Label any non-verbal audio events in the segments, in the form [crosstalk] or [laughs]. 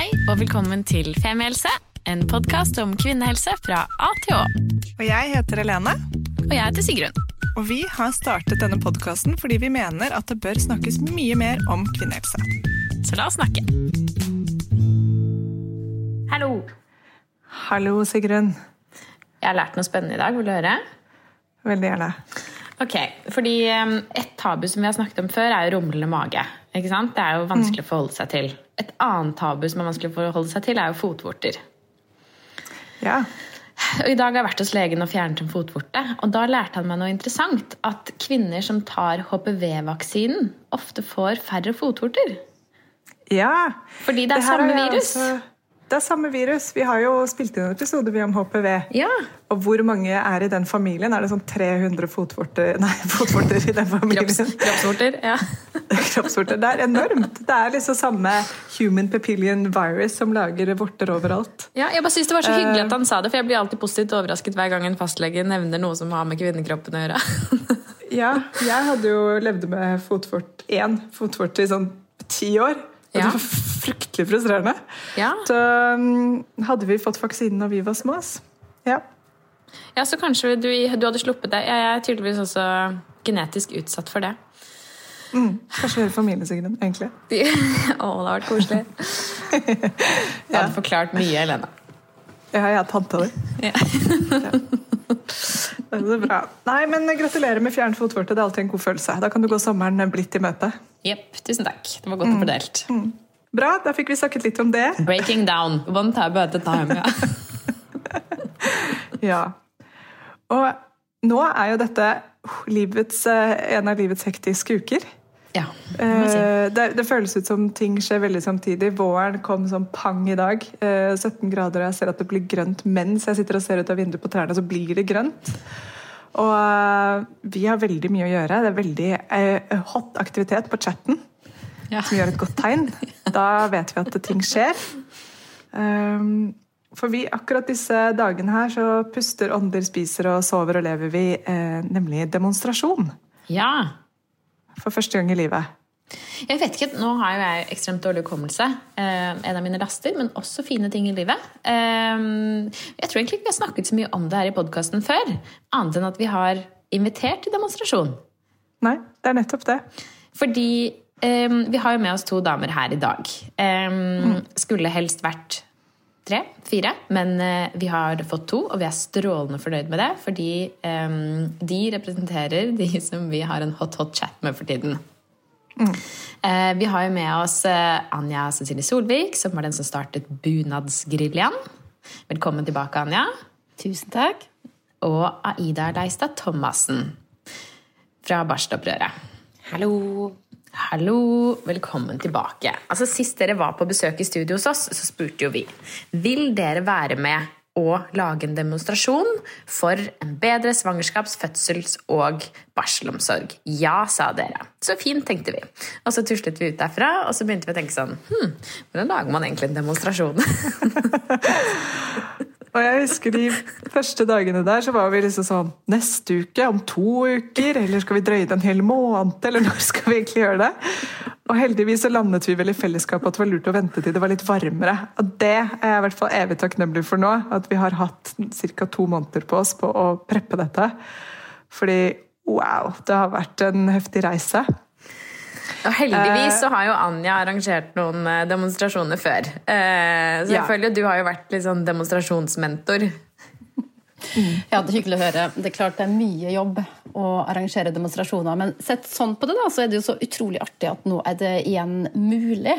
Hei og velkommen til Femihelse, en podkast om kvinnehelse fra A til Å. Og jeg heter Helene, Og jeg heter Sigrun. og vi har startet denne podkasten fordi vi mener at det bør snakkes mye mer om kvinnehelse. Så la oss snakke. Hallo. Hallo, Sigrun. Jeg har lært noe spennende i dag. Vil du høre? Veldig gjerne. Ok, fordi Et tabu som vi har snakket om før, er jo rumlende mage. Ikke sant? Det er jo vanskelig å forholde seg til. Et annet tabu som er vanskelig å forholde seg til, er jo fotvorter. Ja. Og I dag har jeg vært hos legen og fjernet en fotvorte. Og da lærte han meg noe interessant. At kvinner som tar HPV-vaksinen, ofte får færre fotvorter. ja. Fordi det er det samme virus. også- Det er samme virus. Vi har jo spilt inn en episode om HPV. Ja. Og hvor mange er i den familien? Er det sånn 300 fotvorter [laughs] Nei, fotvorter i den familien? Kropps, kroppsvorter. Ja. [laughs] Kroppsvorter. Det er enormt. Det er liksom samme human papillion virus som lager vorter overalt. ja. Jeg bare synes det var så hyggelig at han sa det, for jeg blir alltid positivt overrasket hver gang en fastlege nevner noe som har med kvinnekroppen å gjøre. [laughs] Ja, jeg hadde jo levd med fotvort, én fotvort i sånn ti år. Ja. Det var fryktelig frustrerende. Ja. Så um, hadde vi fått vaksinen når vi var små. Ja. ja, så kanskje du, du hadde sluppet det. Jeg er tydeligvis også genetisk utsatt for det. Kanskje hele familien, Sigrun. egentlig. [laughs] Å, det har vært koselig. [laughs] Det hadde forklart mye, Helene. Ja, jeg er tanta di. Ja. Det er bra. Nei, men Gratulerer med fjern fotvorte. Det er alltid en god følelse. Da kan du gå sommeren blidt i møte. Jepp, tusen takk. Det var godt å fordelt. Mm. Bra, da fikk vi snakket litt om det. Breaking down. One time at a time. Ja. [laughs] Ja. Og nå er jo dette livets, eh, en av livets hektiske uker. Ja det si. Eh, Det, det føles ut som ting skjer veldig samtidig. Våren kom som pang i dag. Eh, 17 grader, og jeg ser at det blir grønt mens jeg sitter og ser ut av vinduet på trærne. Så blir det grønt. Og eh, vi har veldig mye å gjøre. Det er veldig eh, hot aktivitet på chatten, Ja. som gjør et godt tegn. [laughs] Da vet vi at ting skjer. Um, for vi, akkurat disse dagene her så puster, ånder, spiser og sover og lever vi eh, nemlig demonstrasjon. ja. For første gang i livet. Jeg vet ikke, Nå har jo jeg ekstremt dårlig hukommelse. Eh, en av mine laster, men også fine ting i livet. Eh, jeg tror egentlig ikke vi har snakket så mye om det her i podkasten før. Annet enn at vi har invitert til demonstrasjon. Nei, det er nettopp det. Fordi eh, vi har jo med oss to damer her i dag. Eh, Skulle helst vært tre, fire, men eh, vi har fått to, og vi er strålende fornøyd med det. Fordi um, de representerer de [laughs] som vi har en hot, hot chat med for tiden. Eh, vi har jo med oss eh, Anja Cecilie Solvik, som var den som startet Bunadsgeriljaen. Velkommen tilbake, Anja. Tusen takk. Og Aida Leistad Thomassen fra Barstopprøret. Hallo. Hallo, velkommen tilbake. Altså Sist dere var på besøk i studio hos oss, så spurte jo vi Vil dere være med å lage en demonstrasjon for en bedre svangerskaps-, fødsels- og barselomsorg. Ja, sa dere. Så fint, tenkte vi. Og så tuslet vi ut derfra, og så begynte vi å tenke sånn hm, Hvordan lager man egentlig en demonstrasjon? [laughs] Og jeg husker de første dagene der, så var vi liksom sånn Neste uke? Om to uker? Eller skal vi drøye det en hel måned? Eller når skal vi egentlig gjøre det? Og heldigvis så landet vi vel i fellesskap at det var lurt å vente til det var litt varmere. Og det er jeg i hvert fall evig takknemlig for nå. At vi har hatt ca. to måneder på oss på å preppe dette. Fordi wow, det har vært en heftig reise. Og heldigvis så har jo Anja arrangert noen eh, demonstrasjoner før. Eh, Så jeg Ja. føler jo du har jo vært litt sånn demonstrasjonsmentor. Ja, det er hyggelig å høre. Det er klart det er mye jobb å arrangere demonstrasjoner, men sett sånn på det, da, så er det jo så utrolig artig at nå er det igjen mulig.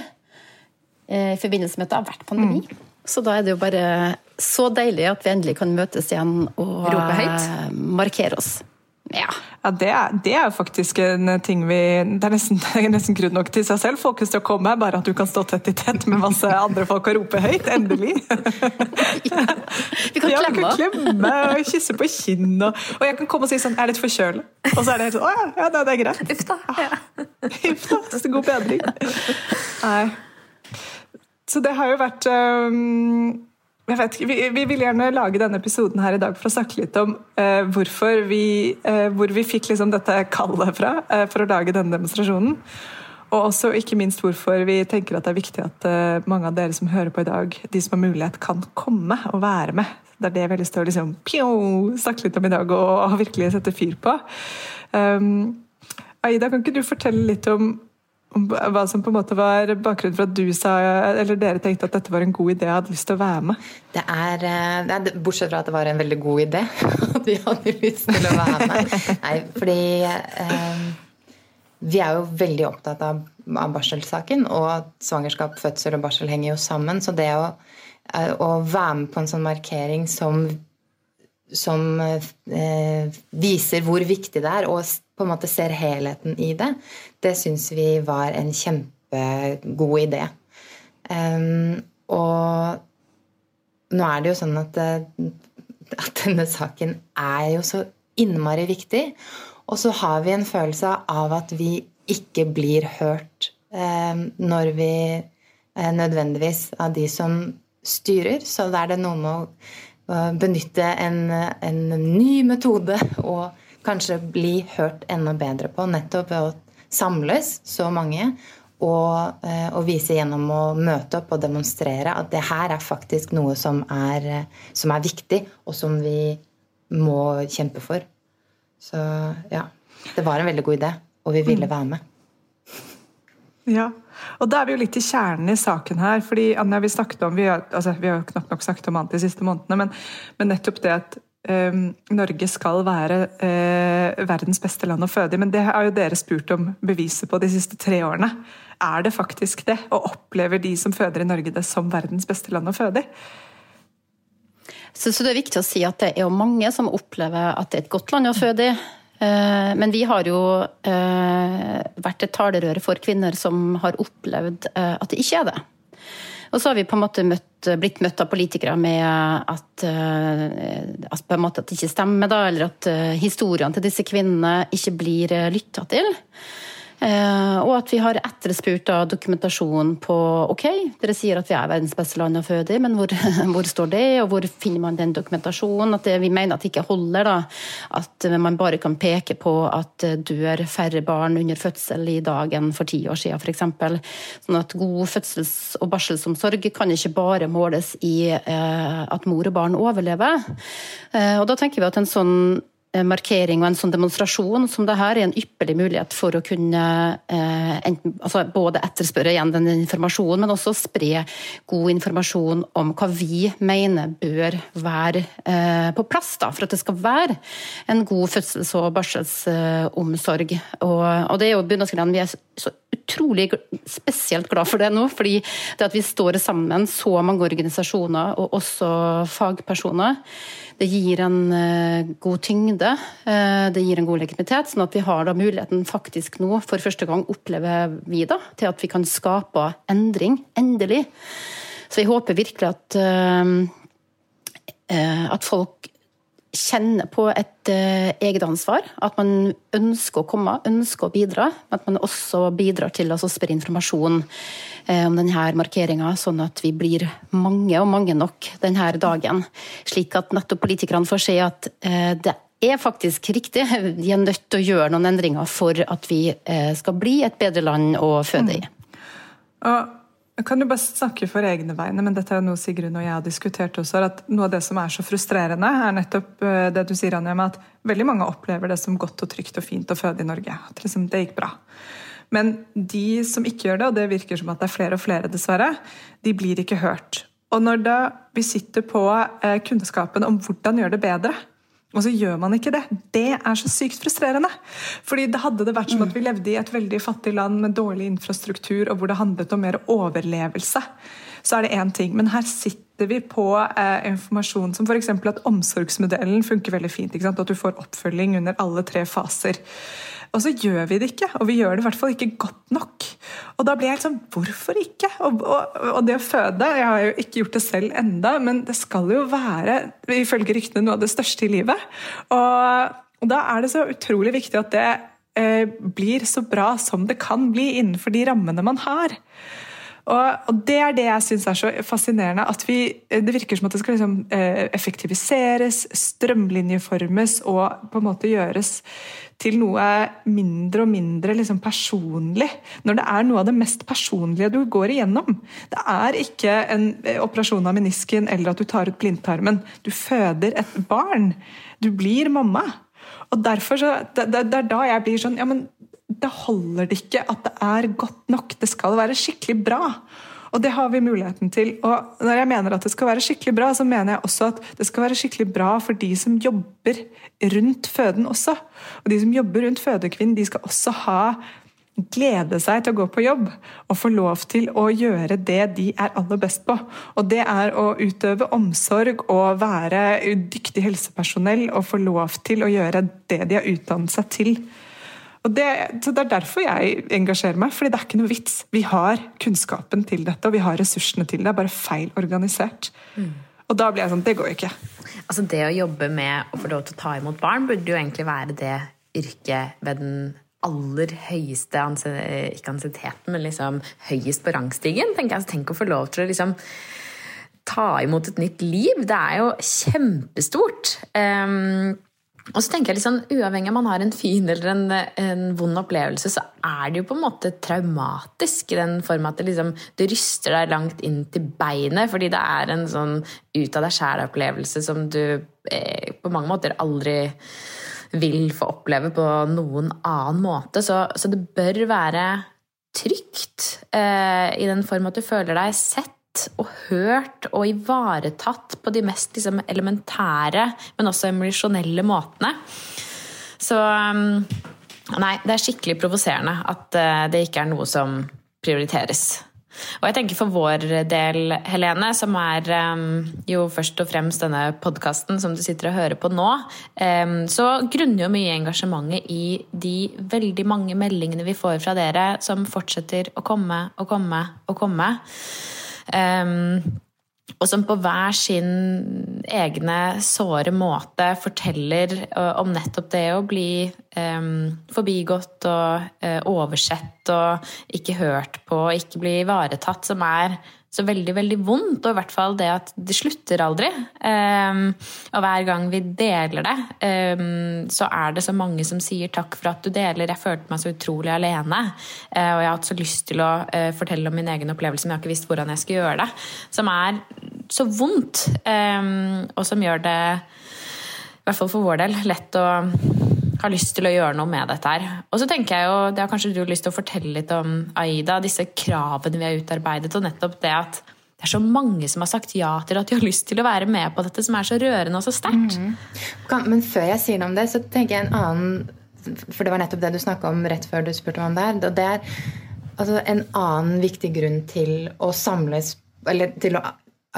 eh, I forbindelse med at det har vært pandemi. Så da er det jo bare så deilig at vi endelig kan møtes igjen og Rope høyt. eh, markere oss. Ja. Ja, det er, det er faktisk en ting vi Det er nesten, [laughs] det er nesten grunn nok til seg selv. Oss til å komme, bare at du kan stå tett i tett med masse andre folk og rope høyt. Endelig. Vi [laughs] kan Ja, vi kan klemme og kysse på kinn. Og, og jeg kan komme og si sånn Jeg er litt forkjøla. Og så er det helt sånn Å ja, ja det, det er greit. Uff da. Ja. Huff [laughs] da, så god bedring. Nei. Så det har jo vært øhm, jeg vet ikke, vi, vi vil gjerne lage denne episoden her i dag for å snakke litt om eh, hvorfor vi, eh, hvor vi fikk liksom dette kallet fra eh, for å lage denne demonstrasjonen. Og også ikke minst hvorfor vi tenker at det er viktig at uh, mange av dere som hører på i dag, de som har mulighet, kan komme og være med. Det er det jeg har lyst til å liksom, snakke litt om i dag og, og virkelig sette fyr på. Um, Aida, kan ikke du fortelle litt om, hva som på en måte var bakgrunnen for at du sa, eller dere tenkte at dette var en god idé og hadde lyst til å være med? Det er, eh, det er Bortsett fra at det var en veldig god idé [laughs] at vi hadde lyst til å være med. Nei, fordi eh, vi er jo veldig opptatt av, av barselsaken, og svangerskap, fødsel og barsel henger jo sammen. Så det å, eh, å være med på en sånn markering som, som eh, viser hvor viktig det er, og på en måte ser helheten i det, det syns vi var en kjempegod idé. Um, og nå er det jo sånn at, eh, at denne saken er jo så innmari viktig. Og så har vi en følelse av at vi ikke blir hørt um, når vi eh, nødvendigvis av de som styrer. Så da er det noe med å benytte en, en, ny metode og kanskje bli hørt enda bedre på, nettopp ved å samles så mange og, eh, og, vise gjennom å møte opp og demonstrere at det her er faktisk noe som er, som er viktig, og som vi må kjempe for. Så ja. Det var en veldig god idé, og vi ville mm. være med. Ja, og da er vi jo litt i kjernen i saken her. fordi Anja, vi snakket om, vi har, altså, vi har knapt nok snakket om annet de siste månedene, men, men nettopp det at Norge skal være uh, verdens beste land å føde i. Men det har jo dere spurt om beviset på de siste tre årene. Er det faktisk det? Og opplever de som føder i Norge det som verdens beste land å føde i? Så, så, det er viktig å si at det er jo mange som opplever at det er et godt land å føde i. Eh, men vi har jo eh, vært et talerøre for kvinner som har opplevd eh, at det ikke er det. Og så har vi på en måte møtt, blitt møtt av politikere med at, at, på en måte at det ikke stemmer, da, eller at historiene til disse kvinnene ikke blir lytta til. Eh, og at vi har etterspurt dokumentasjon på ok, dere sier at vi er verdens beste land å føde i, men hvor, [laughs] hvor, står det, og hvor finner man den dokumentasjonen? At det, vi mener at det ikke holder, da. At man bare kan peke på at dør færre barn under fødsel i dag enn for ti år siden, f.eks. Sånn at god fødsels- og barselsomsorg kan ikke bare måles i eh, at mor og barn overlever. Eh, og da tenker vi at en sånn markering og en sånn demonstrasjon som det her er en ypperlig mulighet for å kunne eh, enten, altså både etterspørre igjen den informasjonen, men også spre god informasjon om hva vi mener bør være eh, på plass da, for at det skal være en god fødsels- og barselsomsorg. Og, og, det er jo bunadskrinet vi er så utrolig spesielt glad for det nå, fordi det at vi står sammen, så mange organisasjoner og også fagpersoner, det gir en god tyngde, uh, det gir en god legitimitet. Sånn at vi har da muligheten faktisk nå, for første gang opplever vi da, til at vi kan skape endring. Endelig. Så jeg håper virkelig at, uh, at folk kjenner på et eget ansvar. At man ønsker å komme, ønsker å bidra. At man også bidrar til å spre informasjon om denne markeringa, sånn at vi blir mange og mange nok denne dagen. Slik at nettopp politikerne får se at det er faktisk riktig. Vi er nødt til å gjøre noen endringer for at vi skal bli et bedre land å føde i. Mm. Og kan jo bare snakke for egne vegne, men dette er noe Sigrun og jeg har diskutert også. at Noe av det som er så frustrerende, er nettopp eh, det du sier, Anja, at veldig mange opplever det som godt og trygt og fint å føde i Norge. At liksom, det gikk bra. Men de som ikke gjør det, og det virker som at det er flere og flere, dessverre, de blir ikke hørt. Og når da vi sitter på eh, kunnskapen om hvordan gjøre det bedre, og så gjør man ikke det. Det er så sykt frustrerende. Fordi det hadde det vært som at vi levde i et veldig fattig land med dårlig infrastruktur, og hvor det handlet om mer overlevelse, så er det én ting. Men her sitter vi på eh, informasjon som f.eks. at omsorgsmodellen funker veldig fint. At du får oppfølging under alle tre faser. Og så gjør vi det ikke, og vi gjør det i hvert fall ikke godt nok. Og da blir jeg helt sånn Hvorfor ikke? Og, og, og, det å føde Jeg har jo ikke gjort det selv enda, men det skal jo være, ifølge ryktene, noe av det største i livet. Og, og da er det så utrolig viktig at det eh, blir så bra som det kan bli innenfor de rammene man har. Og, og, det er det jeg syns er så fascinerende. at vi, Det virker som at det skal liksom, eh, effektiviseres, strømlinjeformes og på en måte gjøres til noe mindre og mindre liksom personlig. Når det er noe av det mest personlige du går igjennom. Det er ikke en eh, operasjon av menisken eller at du tar ut blindtarmen. Du føder et barn. Du blir mamma. Og derfor så, det, det, det er da jeg blir sånn ja, men det holder det ikke at det er godt nok. Det skal være skikkelig bra. Og det har vi muligheten til. Og når jeg mener at det skal være skikkelig bra, så mener jeg også at det skal være skikkelig bra for de som jobber rundt føden også. Og de som jobber rundt fødekvinnen, de skal også ha glede seg til å gå på jobb og få lov til å gjøre det de er aller best på. Og det er å utøve omsorg og være dyktig helsepersonell og få lov til å gjøre det de har utdannet seg til. Og det, så det er derfor jeg engasjerer meg, fordi det er ikke noe vits. Vi har kunnskapen til dette, og vi har ressursene til det. Det er bare feil organisert. Mm. Og da blir jeg sånn Det går jo ikke. Altså Det å jobbe med å få lov til å ta imot barn burde jo egentlig være det yrket ved den aller høyeste ikke ansienniteten, men liksom høyest på rangstigen. Tenk, altså, tenk å få lov til å liksom ta imot et nytt liv. Det er jo kjempestort. Um, og så tenker jeg sånn, Uavhengig om man har en fin eller en, en, vond opplevelse, så er det jo på en måte traumatisk i den form at det, liksom, det ryster deg langt inn til beinet, fordi det er en sånn ut av deg sjæl-opplevelse som du eh, på mange måter aldri vil få oppleve på noen annen måte. Så, så det bør være trygt eh, i den form at du føler deg sett og hørt og ivaretatt på de mest liksom, elementære, men også emosjonelle måtene. Så um, Nei, det er skikkelig provoserende at uh, det ikke er noe som prioriteres. Og jeg tenker for vår del, Helene, som er um, jo først og fremst denne podkasten som du sitter og hører på nå, um, så grunner jo mye engasjementet i de veldig mange meldingene vi får fra dere, som fortsetter å komme og komme og komme. Um, og som på hver sin egne såre måte forteller uh, om nettopp det å bli um, forbigått og uh, oversett og ikke hørt på ikke bli ivaretatt, som er så veldig, veldig vondt. Og i hvert fall det at det slutter aldri. Um, og hver gang vi deler det, um, så er det så mange som sier takk for at du deler. Jeg følte meg så utrolig alene. Uh, og jeg har hatt så lyst til å uh, fortelle om min egen opplevelse, men jeg har ikke visst hvordan jeg skal gjøre det. Som er så vondt, um, og som gjør det, i hvert fall for vår del, lett å har lyst til å gjøre noe med dette her. Og så tenker jeg jo, Det har kanskje du lyst til å fortelle litt om, Aida, disse kravene vi har utarbeidet, og nettopp det at det er så mange som har sagt ja til at de har lyst til å være med på dette, som er så rørende og så sterkt. Mm. Men før jeg sier noe om det, så tenker jeg en annen For det var nettopp det du snakka om rett før du spurte om det her. Og det er altså, en annen viktig grunn til å samles Eller til å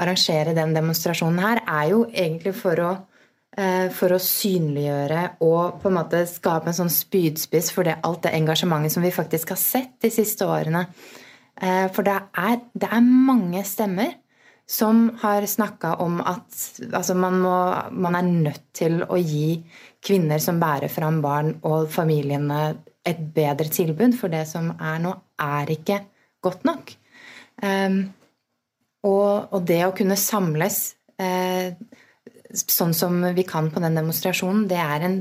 arrangere den demonstrasjonen her, er jo egentlig for å for å synliggjøre og på en måte skape en sånn spydspiss for det, alt det engasjementet som vi faktisk har sett de siste årene. Eh, for det er, det er mange stemmer som har snakka om at altså man, må, man, er nødt til å gi kvinner som bærer fram barn og familiene et bedre tilbud, for det som er nå, er ikke godt nok. Um, og, det å kunne samles sånn som vi kan på den demonstrasjonen, det er en,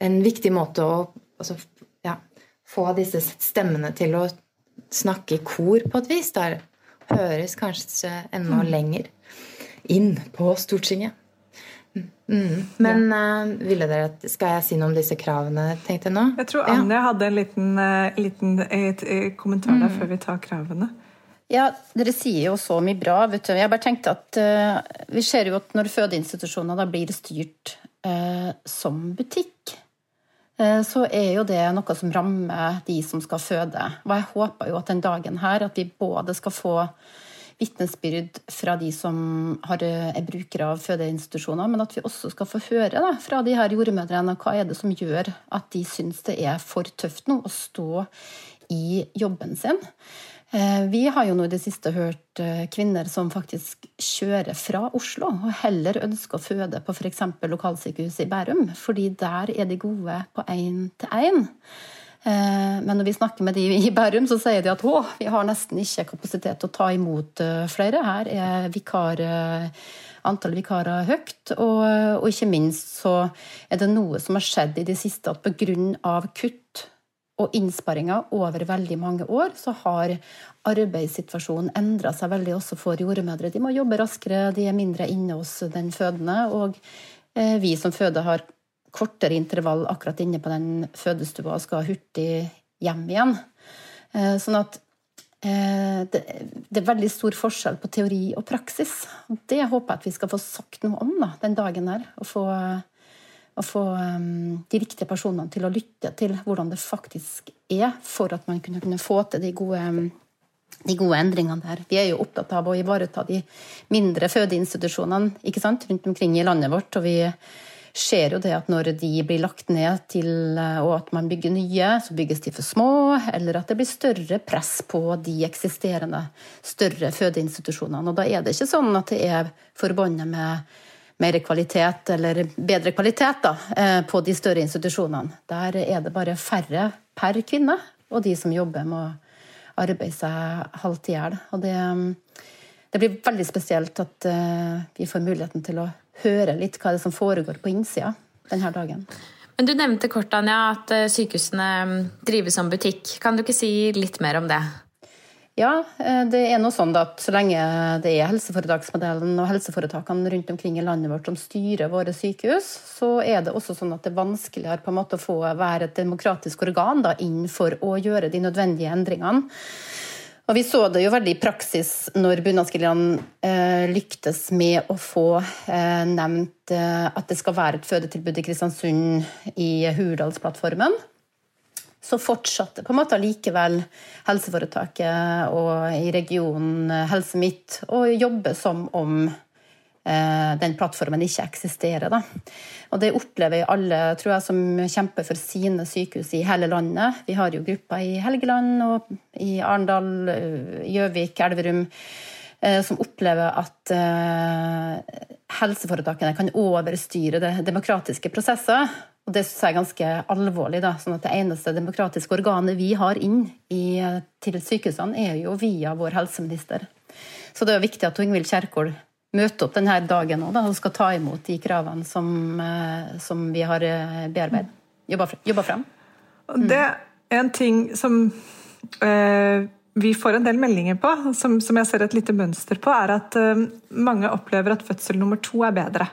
en viktig måte å altså, ja, få disse stemmene til å snakke i kor på et vis. Da høres kanskje enda mm. lenger inn på Stortinget. Mm. Men uh, ville dere at, skal jeg si noe om disse kravene? tenkte jeg nå? Jeg tror Anja ja. hadde en liten, uh, liten et, et kommentar der mm. før vi tar kravene. Ja, Dere sier jo så mye bra. vet du. Jeg bare tenkte at uh, Vi ser jo at når fødeinstitusjoner blir styrt uh, som butikk, uh, så er jo det noe som rammer de som skal føde. Og jeg håper jo at den dagen her at vi både skal få vitnesbyrd fra de som har, er brukere av fødeinstitusjoner, men at vi også skal få høre da, fra de her jordmødrene hva er det som gjør at de syns det er for tøft nå å stå i jobben sin. Eh, vi har jo nå i det siste hørt eh, kvinner som faktisk kjører fra Oslo og heller ønsker å føde på f.eks. lokalsykehuset i Bærum, fordi der er de gode på én til én. Eh, men når vi snakker med de i Bærum, så sier de at å, vi har nesten ikke kapasitet til å ta imot flere. Her er vikar, antallet vikarer høyt. Og, og, ikke minst så er det noe som har skjedd i det siste, at pga. kutt og innsparinger over veldig mange år, så har arbeidssituasjonen endra seg veldig også for jordmødre. De må jobbe raskere, de er mindre inne hos den fødende. Og vi som føder har kortere intervall akkurat inne på den fødestua og skal hurtig hjem igjen. Eh, sånn at eh, det, er veldig stor forskjell på teori og praksis. Det håper jeg at vi skal få sagt noe om da, den dagen her. Og få, og få um, de riktige personene til å lytte til hvordan det faktisk er, for at man kunne, kunne få til de gode, de gode endringene der. Vi er jo opptatt av å ivareta de mindre fødeinstitusjonene rundt omkring i landet vårt. og vi ser jo det at når de blir lagt ned til, eh, og at man bygger nye, så bygges de for små, eller at det blir større press på de eksisterende større fødeinstitusjonene. Og da er det ikke sånn at det er forbundet med mer kvalitet eller bedre kvalitet da, eh, på de større institusjonene. Der er det bare færre per kvinne, og de som jobber, må arbeide seg halvt i hjel. Og det, det blir veldig spesielt at eh, vi får muligheten til å høre litt hva det som foregår på innsida denne dagen. Men Du nevnte kort Anja, at eh, sykehusene mm, drives som butikk. Kan du ikke si litt mer om det? Ja, eh, det er noe sånn at så lenge det er helseforetaksmodellen og helseforetakene rundt omkring i landet vårt som styrer våre sykehus, så er det også sånn at det er vanskeligere på en måte å få være et demokratisk organ da, inn for å gjøre de nødvendige endringene. Og Vi så det jo veldig i praksis når bunadsgeriljaen eh, lyktes med å få eh, nevnt eh, at det skal være et fødetilbud i Kristiansund i Hurdalsplattformen. Så fortsatte på en måte likevel helseforetaket og i regionen eh, Helse Midt å jobbe som om Eh, den plattformen ikke eksisterer. Da. Og Det opplever alle tror jeg, som kjemper for sine sykehus i hele landet. Vi har jo grupper i Helgeland og i Arendal, eh, Gjøvik, Elverum som opplever at helseforetakene kan overstyre det demokratiske prosesser. Og Det synes jeg er ganske alvorlig. Da. sånn at Det eneste demokratiske organet vi har inn i, til sykehusene, er jo via vår helseminister. Så det er viktig at Ingvild Kjerkol møter opp denne dagen og, da, og skal ta imot de kravene som, eh, som vi har eh, bearbeidet. Jobba frem. Mm. Det er en ting som eh, vi får en del meldinger på, som, som, jeg ser et lite mønster på, er at uh, mange opplever at fødsel nummer to er bedre.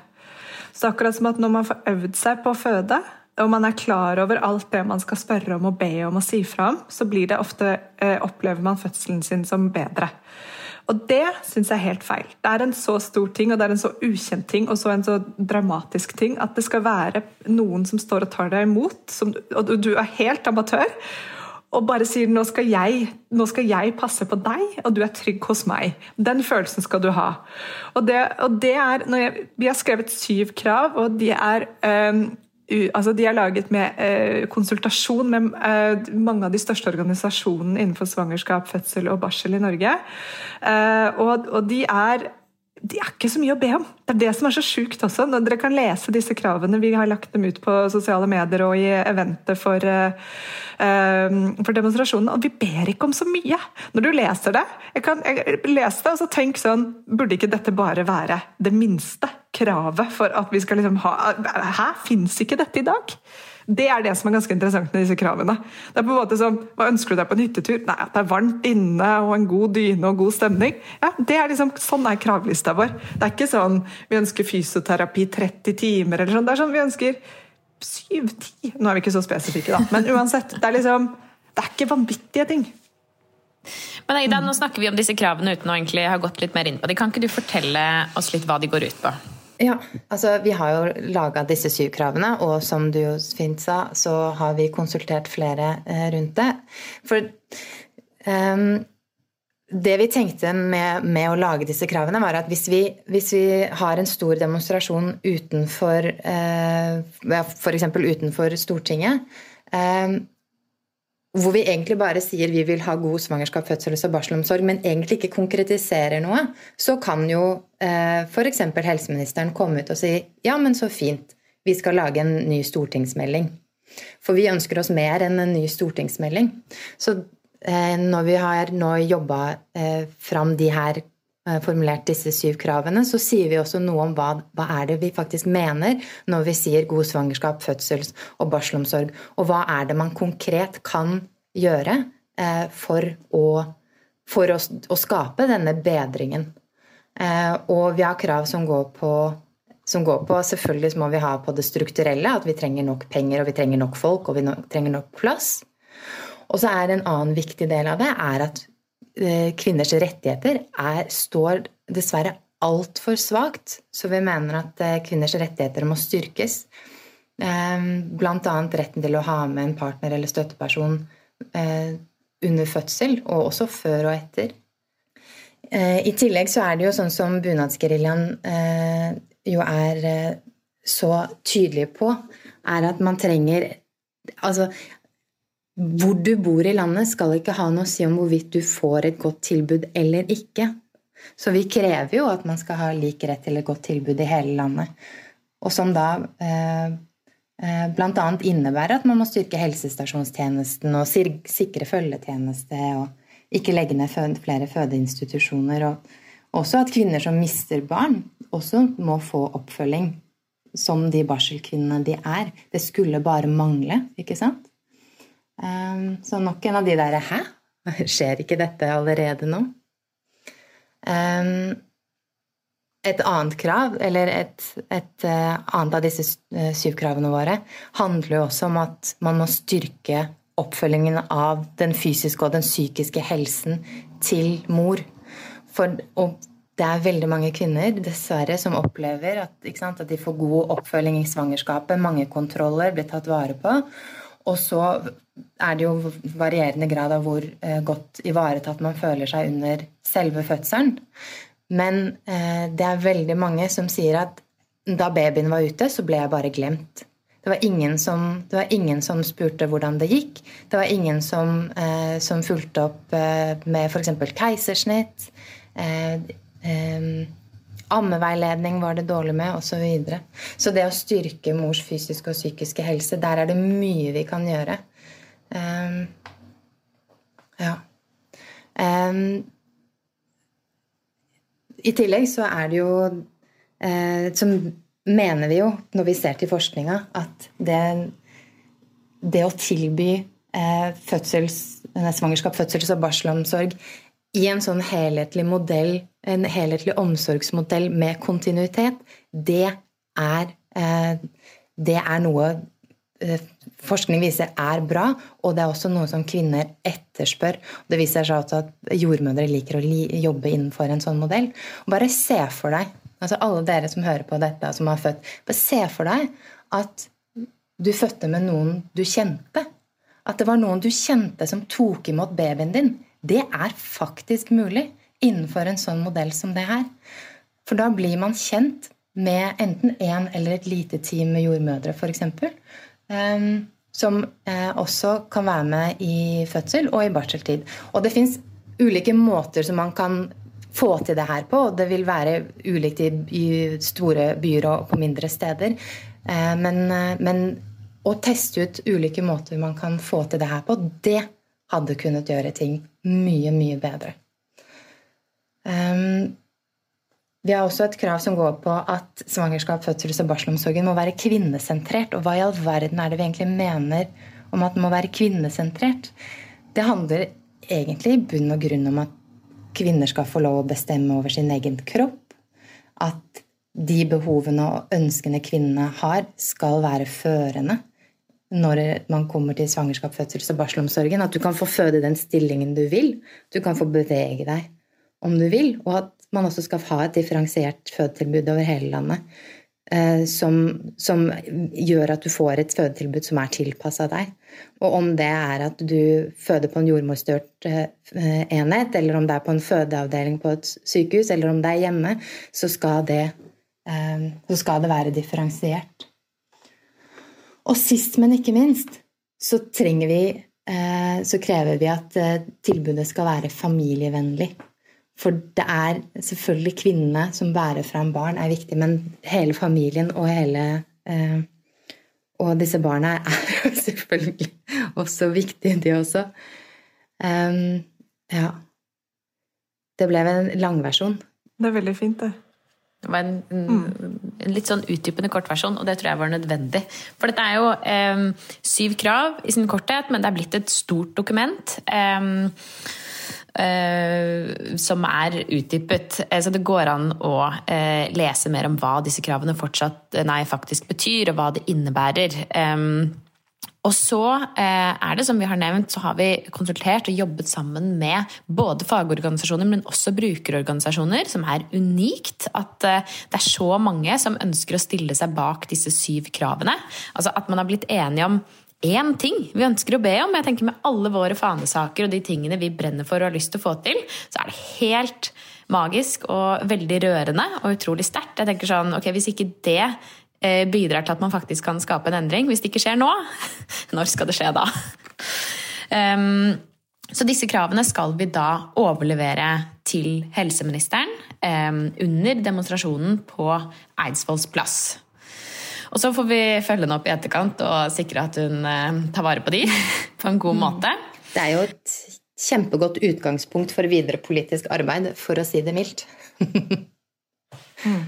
Så akkurat som at når man får øvd seg på å føde, og man er klar over alt det man skal spørre om og be om og si fra om, så blir det ofte, uh, opplever man fødselen sin som bedre. Og det syns jeg er helt feil. Det er en så stor ting, og det er en så ukjent ting og så en så dramatisk ting at det skal være noen som står og tar deg imot, som, og du er helt amatør, og bare sier nå skal, jeg, 'nå skal jeg passe på deg, og du er trygg hos meg'. Den følelsen skal du ha. Og det, og det er, jeg, Vi har skrevet syv krav, og de er um, altså de er laget med uh, konsultasjon med uh, mange av de største organisasjonene innenfor svangerskap, fødsel og barsel i Norge. Uh, og, og de er de er ikke så mye å be om. Det er det som er så sjukt også. Når dere kan lese disse kravene. Vi har lagt dem ut på sosiale medier og i eventet for, uh, for demonstrasjonen. Og vi ber ikke om så mye. Når du leser det Jeg kan jeg lese det og så tenk sånn Burde ikke dette bare være det minste kravet for at vi skal liksom ha Hæ, fins ikke dette i dag? Det er det som er ganske interessant med disse kravene. Det er på en måte som, Hva ønsker du deg på en hyttetur? Nei, At det er varmt inne og en god dyne og god stemning. Ja, det er liksom, Sånn er kravlista vår. Det er ikke sånn vi ønsker fysioterapi 30 timer eller sånn. Det er sånn vi ønsker 7-10. Nå er vi ikke så spesifikke, da. Men uansett. Det er liksom, det er ikke vanvittige ting. Men Ida, nå snakker vi om disse kravene uten å egentlig ha gått litt mer inn på dem. Kan ikke du fortelle oss litt hva de går ut på? Ja, altså vi har jo laga disse syv kravene, og som du jo fint sa, så har vi konsultert flere eh, rundt det. For um, det vi tenkte med, med, å lage disse kravene, var at hvis vi, hvis vi har en stor demonstrasjon utenfor eh, F.eks. utenfor Stortinget, eh, hvor vi egentlig bare sier vi vil ha god svangerskap, fødsels- og barselomsorg, men egentlig ikke konkretiserer noe, så kan jo eh, f.eks. helseministeren komme ut og si ja, men så fint, vi skal lage en ny stortingsmelding. For vi ønsker oss mer enn en ny stortingsmelding. Så eh, når vi har nå jobba eh, fram de her formulert disse syv kravene, så sier vi også noe om hva, hva er det vi faktisk mener når vi sier god svangerskap, fødsels- og barselomsorg. Og hva er det man konkret kan gjøre eh, for, å, for å, å, skape denne bedringen. Eh, og vi har krav som går på som går på Selvfølgelig må vi ha på det strukturelle, at vi trenger nok penger og vi trenger nok folk og vi trenger nok plass. Og så er en annen viktig del av det er at eh, kvinners rettigheter er, står dessverre altfor svakt. Så vi mener at eh, kvinners rettigheter må styrkes. Bl.a. retten til å ha med en partner eller støtteperson under fødsel, og også før og etter. Eh, I tillegg så er det jo sånn som bunadsgeriljaen eh, jo er eh, så tydelig på, er at man trenger Altså, hvor du bor i landet skal ikke ha noe å si om hvorvidt du får et godt tilbud eller ikke. Så vi krever jo at man skal ha lik rett til et godt tilbud i hele landet. Og som da eh, bl.a. innebærer at man må styrke helsestasjonstjenesten og sikre følgetjeneste. og ikke legge ned flere fødeinstitusjoner. Og også at kvinner som mister barn, også må få oppfølging som de barselkvinnene de er. Det skulle bare mangle, ikke sant? Ehm, så nok en av de derre Hæ? Skjer ikke dette allerede nå? Ehm, et annet krav, eller et, et eh, annet av disse eh, syv kravene våre, handler jo også om at man må styrke oppfølgingen av den fysiske og den psykiske helsen til mor. For, og det er veldig mange kvinner dessverre som opplever at, sant, at, de får god oppfølging i svangerskapet. Mange kontroller blir tatt vare på. Og så er det jo varierende grad av hvor eh, godt ivaretatt man føler seg under selve fødselen. Men eh, det er veldig mange som sier at da babyen var ute, så ble jeg bare glemt. Det var ingen som, var ingen som spurte hvordan det gikk. Det var ingen som, eh, som fulgte opp med f.eks. keisersnitt. Ammeveiledning var det dårlig med, osv. Så, videre. så det å styrke mors fysiske og psykiske helse, der er det mye vi kan gjøre. Um, ja. Um, I tillegg så er det jo uh, som mener vi jo, når vi ser til forskninga, at det, det, å tilby eh, fødsels, svangerskap, fødsels- og barselomsorg i en sånn helhetlig modell, en helhetlig omsorgsmodell med kontinuitet, det er, eh, det er noe eh, forskning viser er bra, og det er også noe som kvinner etterspør. Det viser seg at jordmødre liker å jobbe innenfor en sånn modell. Bare se for deg Altså alle dere som hører på dette, som har født. Bare se for deg at du fødte med noen du kjente. At det var noen du kjente som tok imot babyen din. Det er faktisk mulig innenfor en sånn modell som det her. For da blir man kjent med enten én eller et lite team med jordmødre, f.eks. Ehm, som eh, også kan være med i fødsel og i barseltid. Og det fins ulike måter som man kan få til det her på. og Det vil være ulikt i store byer og på mindre steder. Eh, men, eh, men å teste ut ulike måter man kan få til det her på, det hadde kunnet gjøre ting mye, mye bedre. Um, vi har også et krav som går på at svangerskap, fødsels- og barselomsorgen må være kvinnesentrert. Og hva i all verden er det vi egentlig mener om at den må være kvinnesentrert? Det handler egentlig i bunn og grunn om at kvinner skal få lov å bestemme over sin egen kropp. At de behovene og ønskene kvinnene har, skal være førende når man kommer til svangerskap, fødsels- og barselomsorgen. At du kan få føde den stillingen du vil. Du kan få bevege deg om du vil. Og at man også skal ha et differensiert fødetilbud over hele landet. Eh, som, som, gjør at du får et fødetilbud som er tilpassa deg. Og om det er at du føder på en jordmorstørt eh, enhet, eller om det er på en fødeavdeling på et sykehus, eller om det er hjemme, så skal det, eh, så skal det være differensiert. Og sist, men ikke minst, så trenger vi så krever vi at tilbudet skal være familievennlig. For det er selvfølgelig kvinnene som bærer fram barn, er viktig, men hele familien og hele, eh, Og disse barna er [laughs] jo selvfølgelig også viktige, de også. Um, ja. Det ble en langversjon. Det er veldig fint, det. Det var en, en, en, litt sånn utdypende kortversjon, og det tror jeg var nødvendig. For dette er jo eh, syv krav i sin korthet, men det er blitt et stort dokument. Eh, eh, som er utdypet. Eh, så det går an å eh, lese mer om hva disse kravene fortsatt, nei, faktisk betyr, og hva det innebærer. Og så eh, er det, som vi har nevnt, så har vi konsultert og jobbet sammen med både fagorganisasjoner, men også brukerorganisasjoner, som er unikt. At eh, det er så mange som ønsker å stille seg bak disse syv kravene. Altså at man har blitt enige om én ting vi ønsker å be om. Jeg tenker Med alle våre fanesaker og de tingene vi brenner for og har lyst til å få til, så er det helt magisk og veldig rørende og utrolig sterkt. Jeg tenker sånn, ok, Hvis ikke det Eh, bidrar til at man faktisk kan skape en endring. Hvis det ikke skjer nå, [laughs] når skal det skje da? Um, så disse kravene skal vi da overlevere til helseministeren um, under demonstrasjonen på Eidsvolls plass. Og så får vi følge henne opp i etterkant og sikre at hun uh, tar vare på de [laughs] på en god måte. Det er jo et kjempegodt utgangspunkt for videre politisk arbeid, for å si det mildt. [laughs] mm.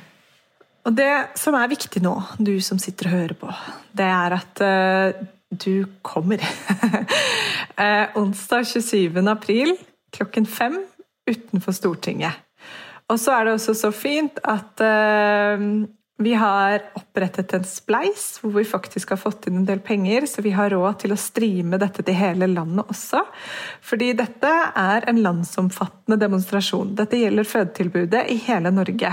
Og det som er viktig nå, du som sitter og hører på, det er at uh, du kommer. uh, [laughs] onsdag 27. april klokken fem utenfor Stortinget. Og så er det også så fint at uh, vi har opprettet en spleis hvor vi faktisk har fått inn en del penger, så vi har råd til å streame dette til hele landet også. Fordi dette er en landsomfattende demonstrasjon. Dette gjelder fødetilbudet i hele Norge.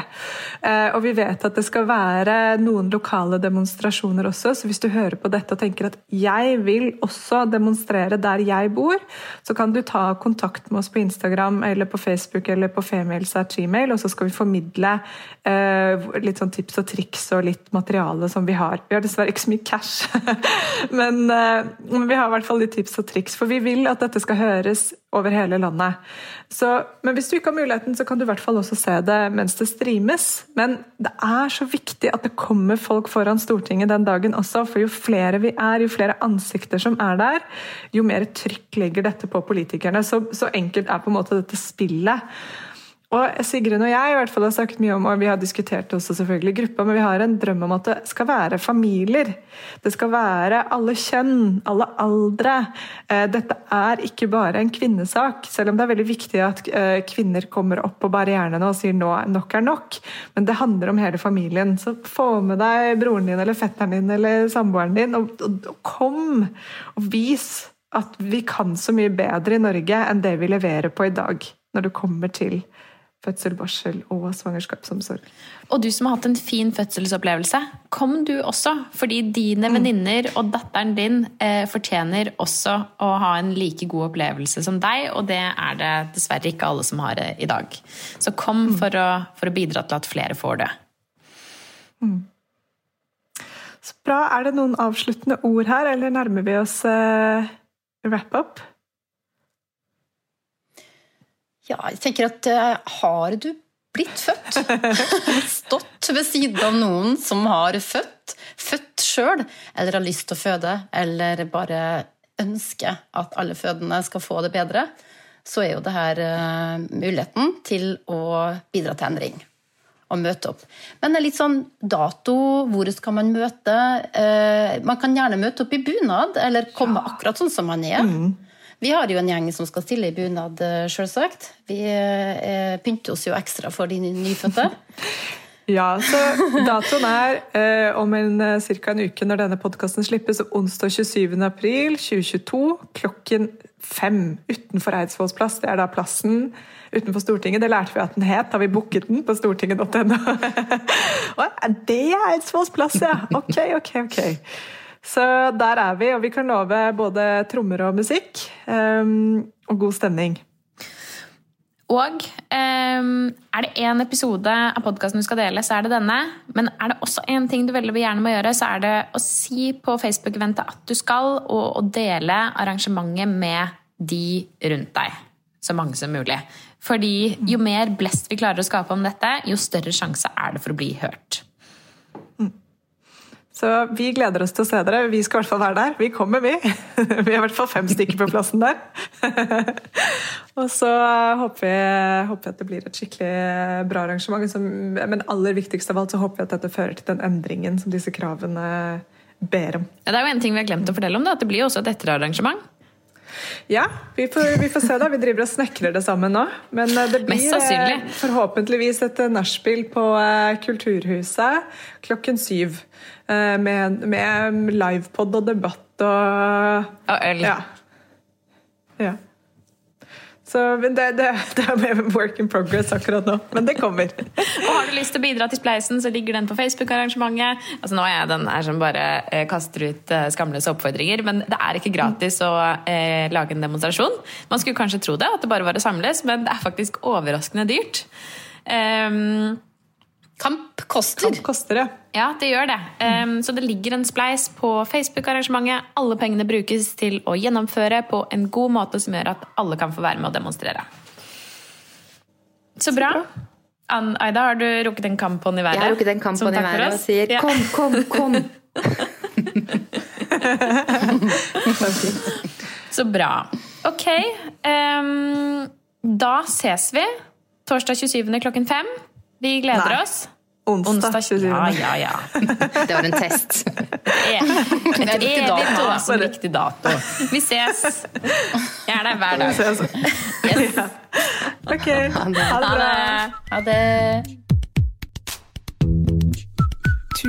Eh, og vi vet at det skal være noen lokale demonstrasjoner også, så hvis du hører på dette og tenker at jeg vil også demonstrere der jeg bor, så kan du ta kontakt med oss på Instagram eller på Facebook eller på females.gmail, og så skal vi formidle eh, litt sånn tips og triks og litt materiale som vi har. Vi har dessverre ikke så mye cash, [laughs] men, men, vi har i hvert fall litt tips og triks. For vi vil at dette skal høres over hele landet. Så, men hvis du ikke har muligheten, så kan du i hvert fall også se det mens det streames. Men det er så viktig at det kommer folk foran Stortinget den dagen også. For jo flere vi er, jo flere ansikter som er der, jo mer trykk legger dette på politikerne. Så, så enkelt er på en måte dette spillet. Og Sigrun og jeg i hvert fall har sagt mye om, og vi har diskutert også selvfølgelig i gruppa, men vi har en drøm om at det skal være familier. Det skal være alle kjønn, alle aldre. Eh, dette er ikke bare en kvinnesak, selv om det er veldig viktig at eh, kvinner kommer opp på barrierene og sier nå nok er nok. Men det handler om hele familien. Så få med deg broren din eller fetteren din eller samboeren din, og, og, og kom og vis at vi kan så mye bedre i Norge enn det vi leverer på i dag, når det kommer til fødsel, barsel og svangerskapsomsorg. Og du som har hatt en fin fødselsopplevelse, kom du også. Fordi dine mm. venninner og datteren din eh, fortjener også å ha en like god opplevelse som deg, og det er det dessverre ikke alle som har det i dag. Så kom mm. for, å, for, å, bidra til at flere får det. Mm. Så bra. Er det noen avsluttende ord her, eller nærmer vi oss eh, wrap-up? Ja, jeg tenker at uh, har du blitt født? [laughs] Stått ved siden av noen som har født, født sjøl, eller har lyst til å føde, eller bare ønsker at alle fødende skal få det bedre, så er jo det her uh, muligheten til å bidra til endring. Og møte opp. Men det er litt sånn dato, hvor skal man møte? Uh, man kan gjerne møte opp i bunad, eller komme ja. akkurat sånn som man er. Mm. Vi har jo en gjeng som skal stille i bunad, eh, sjølsagt. Vi eh, pynter oss jo ekstra for de nyfødte. [laughs] ja, så datoen er eh, om en eh, ca. en uke når denne podkasten slippes, onsdag 27. april 2022 klokken fem utenfor Eidsvolls plass. Det er da plassen utenfor Stortinget. Det lærte vi at den het da vi booket den på stortinget.no. [laughs] det er Eidsvolls plass, ja! Ok, ok, ok. Så der er vi, og vi kan love både trommer og musikk. Um, og god stemning. Og um, er det én episode av podkasten du skal dele, så er det denne. Men er det også én ting du veldig gjerne må gjøre, så er det å si på Facebook-eventet at du skal, og, og dele arrangementet med de rundt deg. Så mange som mulig. Fordi jo mer blest vi klarer å skape om dette, jo større sjanse er det for å bli hørt. Så vi gleder oss til å se dere. Vi skal i hvert fall være der. Vi kommer, vi. [laughs] Vi er i hvert fall fem stykker på plassen der. [laughs] Og så håper vi, håper jeg at det blir et skikkelig bra arrangement. Men aller viktigst av alt så håper vi at dette fører til den endringen som disse kravene ber om. Ja, det er jo en ting vi har glemt å fortelle om, da, at det blir jo også et etterarrangement. Ja, vi får, vi får, se da. Vi driver og snekrer det sammen nå. Men eh, det blir eh, forhåpentligvis et nachspiel på eh, Kulturhuset klokken syv. Med, med livepod og debatt og Og øl. Ja. ja. Så det, det, det, er work in progress akkurat nå, men det kommer. og Har du lyst til å bidra til Spleisen, så ligger den på Facebook-arrangementet. Altså Nå er jeg den her som bare eh, kaster ut eh, skamløse oppfordringer, men det er ikke gratis å eh, lage en demonstrasjon. Man skulle kanskje tro det, at det bare var å samles, men det er faktisk overraskende dyrt. Um, Kamp koster. Kamp koster, ja. Ja, det gjør det. Um, så det ligger en spleis på Facebook-arrangementet. Alle pengene brukes til å gjennomføre på en god måte som gjør at alle kan få være med og demonstrere. Så bra. Ann Aida, har du rukket en kamphånd i været? Jeg har rukket en kamphånd i været og sier ja. kom, kom, kom! [laughs] Så bra. Ok. Um, da ses vi torsdag 27. klokken fem. Vi gleder Nei. oss. Onsdag 27. Ja, ja, ja. [laughs] Det var en test. [laughs] En evig dato. En riktig dato. Vi ses. Jeg er der hver dag. Yes. [laughs] Ok. Ha det. Ha det. Ha det.